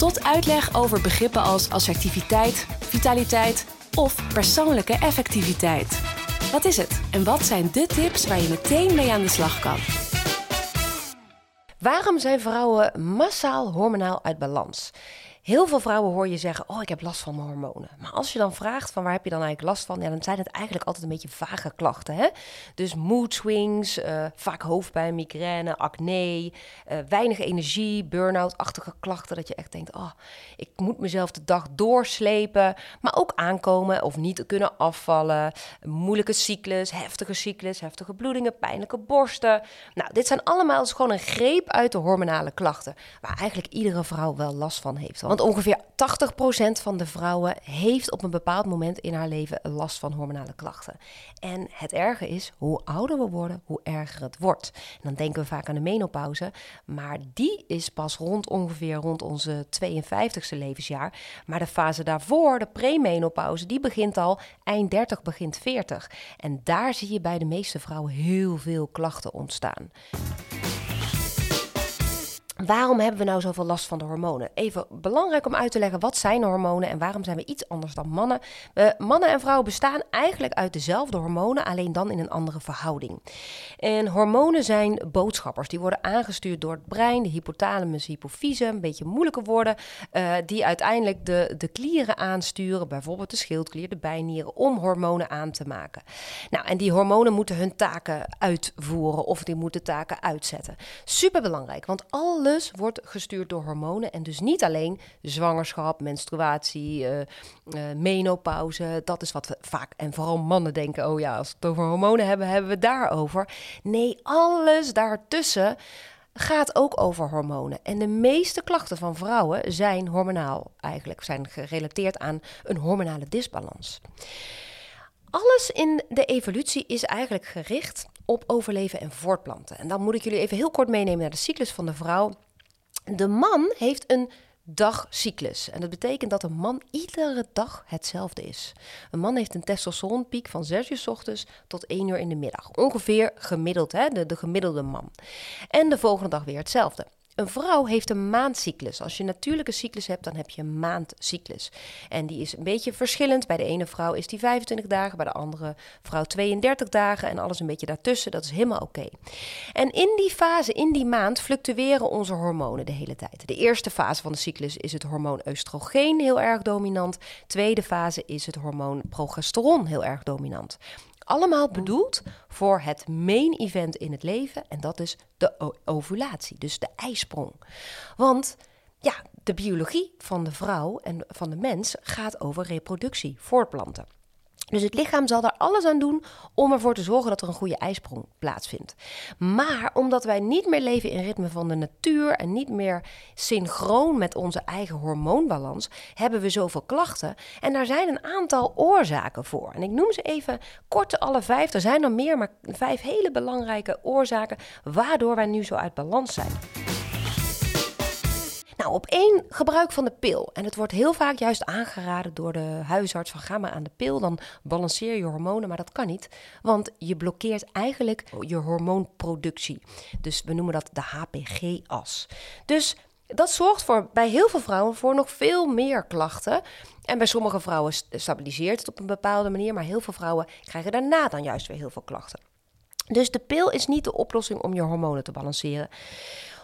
tot uitleg over begrippen als assertiviteit, vitaliteit of persoonlijke effectiviteit. Wat is het en wat zijn de tips waar je meteen mee aan de slag kan? Waarom zijn vrouwen massaal hormonaal uit balans? Heel veel vrouwen hoor je zeggen: Oh, ik heb last van mijn hormonen. Maar als je dan vraagt van waar heb je dan eigenlijk last van, ja, dan zijn het eigenlijk altijd een beetje vage klachten. Hè? Dus mood swings, uh, vaak hoofdpijn, migraine, acne, uh, weinig energie, burn-out-achtige klachten. Dat je echt denkt: Oh, ik moet mezelf de dag doorslepen. Maar ook aankomen of niet kunnen afvallen. Moeilijke cyclus, heftige cyclus, heftige bloedingen, pijnlijke borsten. Nou, dit zijn allemaal gewoon een greep uit de hormonale klachten. Waar eigenlijk iedere vrouw wel last van heeft. Want ongeveer 80% van de vrouwen heeft op een bepaald moment in haar leven last van hormonale klachten. En het erge is, hoe ouder we worden, hoe erger het wordt. En dan denken we vaak aan de menopauze, maar die is pas rond ongeveer rond onze 52e levensjaar. Maar de fase daarvoor, de premenopauze, die begint al eind 30, begint 40. En daar zie je bij de meeste vrouwen heel veel klachten ontstaan. Waarom hebben we nou zoveel last van de hormonen? Even belangrijk om uit te leggen wat zijn hormonen en waarom zijn we iets anders dan mannen. Mannen en vrouwen bestaan eigenlijk uit dezelfde hormonen, alleen dan in een andere verhouding. En hormonen zijn boodschappers. Die worden aangestuurd door het brein, de hypothalamus, hypofyse, een beetje moeilijke woorden, uh, die uiteindelijk de, de klieren aansturen, bijvoorbeeld de schildklier, de bijnieren, om hormonen aan te maken. Nou, en die hormonen moeten hun taken uitvoeren of die moeten taken uitzetten. Super belangrijk, want alle wordt gestuurd door hormonen. En dus niet alleen zwangerschap, menstruatie, uh, uh, menopauze. Dat is wat we vaak en vooral mannen denken. Oh ja, als we het over hormonen hebben, hebben we het daarover. Nee, alles daartussen gaat ook over hormonen. En de meeste klachten van vrouwen zijn hormonaal eigenlijk, zijn gerelateerd aan een hormonale disbalans. Alles in de evolutie is eigenlijk gericht op overleven en voortplanten. En dan moet ik jullie even heel kort meenemen naar de cyclus van de vrouw. De man heeft een dagcyclus. En dat betekent dat een man iedere dag hetzelfde is. Een man heeft een testosteronpiek van 6 uur s ochtends tot 1 uur in de middag. Ongeveer gemiddeld, hè? De, de gemiddelde man. En de volgende dag weer hetzelfde. Een vrouw heeft een maandcyclus. Als je natuurlijke cyclus hebt, dan heb je een maandcyclus. En die is een beetje verschillend. Bij de ene vrouw is die 25 dagen, bij de andere vrouw 32 dagen en alles een beetje daartussen. Dat is helemaal oké. En in die fase, in die maand, fluctueren onze hormonen de hele tijd. De eerste fase van de cyclus is het hormoon oestrogeen heel erg dominant. Tweede fase is het hormoon progesteron heel erg dominant. Allemaal bedoeld voor het main event in het leven en dat is de ovulatie, dus de ijsprong. Want ja, de biologie van de vrouw en van de mens gaat over reproductie, voortplanten. Dus het lichaam zal daar alles aan doen om ervoor te zorgen dat er een goede ijsprong plaatsvindt. Maar omdat wij niet meer leven in ritme van de natuur en niet meer synchroon met onze eigen hormoonbalans, hebben we zoveel klachten. En daar zijn een aantal oorzaken voor. En ik noem ze even kort alle vijf. Er zijn er meer, maar vijf hele belangrijke oorzaken waardoor wij nu zo uit balans zijn. Nou, op één gebruik van de pil. En het wordt heel vaak juist aangeraden door de huisarts van ga maar aan de pil, dan balanceer je hormonen, maar dat kan niet, want je blokkeert eigenlijk je hormoonproductie. Dus we noemen dat de HPG-as. Dus dat zorgt voor, bij heel veel vrouwen voor nog veel meer klachten. En bij sommige vrouwen stabiliseert het op een bepaalde manier, maar heel veel vrouwen krijgen daarna dan juist weer heel veel klachten. Dus de pil is niet de oplossing om je hormonen te balanceren.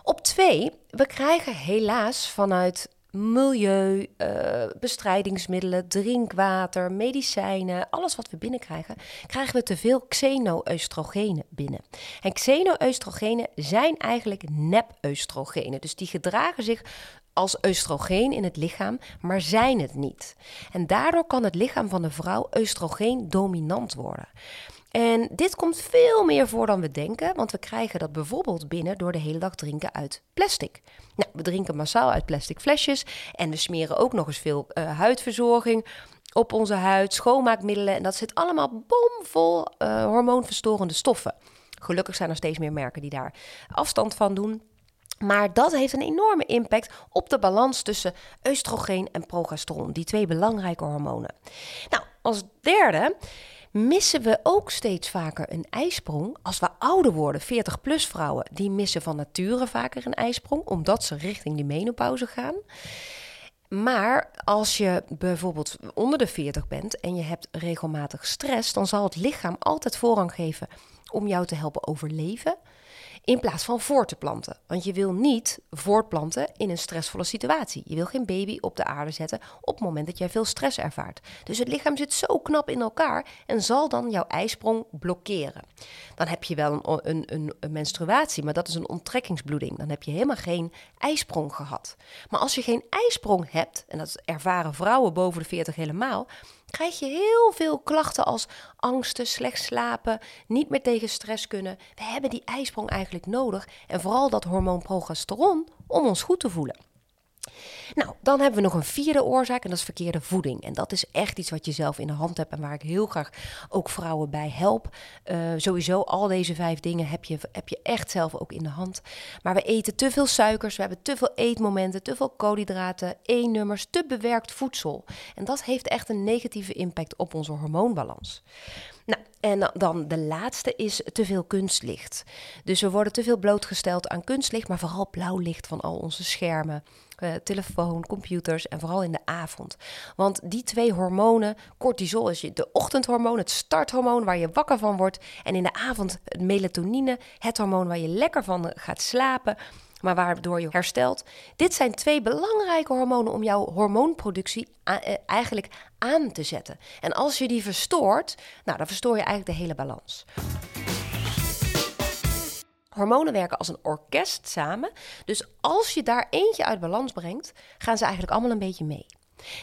Op twee, we krijgen helaas vanuit milieu, uh, bestrijdingsmiddelen, drinkwater, medicijnen, alles wat we binnenkrijgen, krijgen we te veel xeno-oestrogenen binnen. En xeno-oestrogenen zijn eigenlijk nep-oestrogenen. Dus die gedragen zich als oestrogeen in het lichaam, maar zijn het niet. En daardoor kan het lichaam van de vrouw oestrogeen dominant worden. En dit komt veel meer voor dan we denken, want we krijgen dat bijvoorbeeld binnen door de hele dag drinken uit plastic. Nou, we drinken massaal uit plastic flesjes en we smeren ook nog eens veel uh, huidverzorging op onze huid, schoonmaakmiddelen en dat zit allemaal bomvol uh, hormoonverstorende stoffen. Gelukkig zijn er steeds meer merken die daar afstand van doen. Maar dat heeft een enorme impact op de balans tussen oestrogeen en progesteron, die twee belangrijke hormonen. Nou, als derde missen we ook steeds vaker een ijsprong. Als we ouder worden, 40-plus vrouwen, die missen van nature vaker een ijsprong, omdat ze richting die menopauze gaan. Maar als je bijvoorbeeld onder de 40 bent en je hebt regelmatig stress, dan zal het lichaam altijd voorrang geven om jou te helpen overleven in plaats van voor te planten. Want je wil niet voortplanten in een stressvolle situatie. Je wil geen baby op de aarde zetten op het moment dat jij veel stress ervaart. Dus het lichaam zit zo knap in elkaar en zal dan jouw ijsprong blokkeren. Dan heb je wel een, een, een, menstruatie, maar dat is een onttrekkingsbloeding. Dan heb je helemaal geen ijsprong gehad. Maar als je geen ijsprong hebt, en dat ervaren vrouwen boven de 40 helemaal, krijg je heel veel klachten als angsten, slecht slapen, niet meer tegen stress kunnen. We hebben die ijsprong eigenlijk nodig en vooral dat hormoon progesteron om ons goed te voelen. Nou, dan hebben we nog een vierde oorzaak en dat is verkeerde voeding. En dat is echt iets wat je zelf in de hand hebt en waar ik heel graag ook vrouwen bij help. Uh, sowieso, al deze vijf dingen heb je, heb je echt zelf ook in de hand. Maar we eten te veel suikers, we hebben te veel eetmomenten, te veel koolhydraten, E-nummers, te bewerkt voedsel. En dat heeft echt een negatieve impact op onze hormoonbalans. Nou, en dan de laatste is te veel kunstlicht. Dus we worden te veel blootgesteld aan kunstlicht, maar vooral blauw licht van al onze schermen, uh, telefoon, computers en vooral in de avond. Want die twee hormonen, cortisol is de ochtendhormoon, het starthormoon waar je wakker van wordt, en in de avond het melatonine, het hormoon waar je lekker van gaat slapen maar waardoor je herstelt. Dit zijn twee belangrijke hormonen om jouw hormoonproductie eh, eigenlijk aan te zetten. En als je die verstoort, nou, dan verstoor je eigenlijk de hele balans. Hormonen werken als een orkest samen. Dus als je daar eentje uit balans brengt, gaan ze eigenlijk allemaal een beetje mee.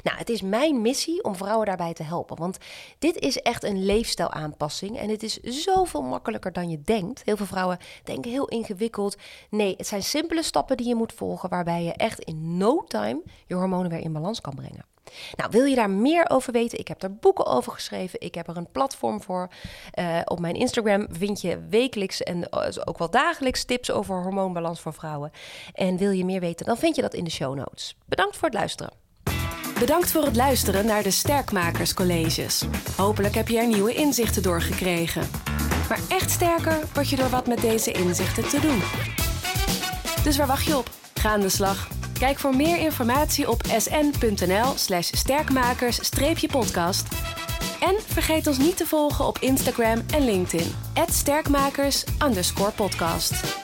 Nou, het is mijn missie om vrouwen daarbij te helpen. Want dit is echt een leefstijlaanpassing. En het is zoveel makkelijker dan je denkt. Heel veel vrouwen denken heel ingewikkeld. Nee, het zijn simpele stappen die je moet volgen. Waarbij je echt in no time je hormonen weer in balans kan brengen. Nou, wil je daar meer over weten? Ik heb er boeken over geschreven. Ik heb er een platform voor. Uh, op mijn Instagram vind je wekelijks en eh, ook wel dagelijks tips over hormoonbalans voor vrouwen. En wil je meer weten, dan vind je dat in de show notes. Bedankt voor het luisteren. Bedankt voor het luisteren naar de Sterkmakerscolleges. Hopelijk heb je er nieuwe inzichten door gekregen. Maar echt sterker word je door wat met deze inzichten te doen. Dus waar wacht je op? Ga aan de slag. Kijk voor meer informatie op sn.nl/slash sterkmakers-podcast. En vergeet ons niet te volgen op Instagram en LinkedIn. @sterkmakers_podcast.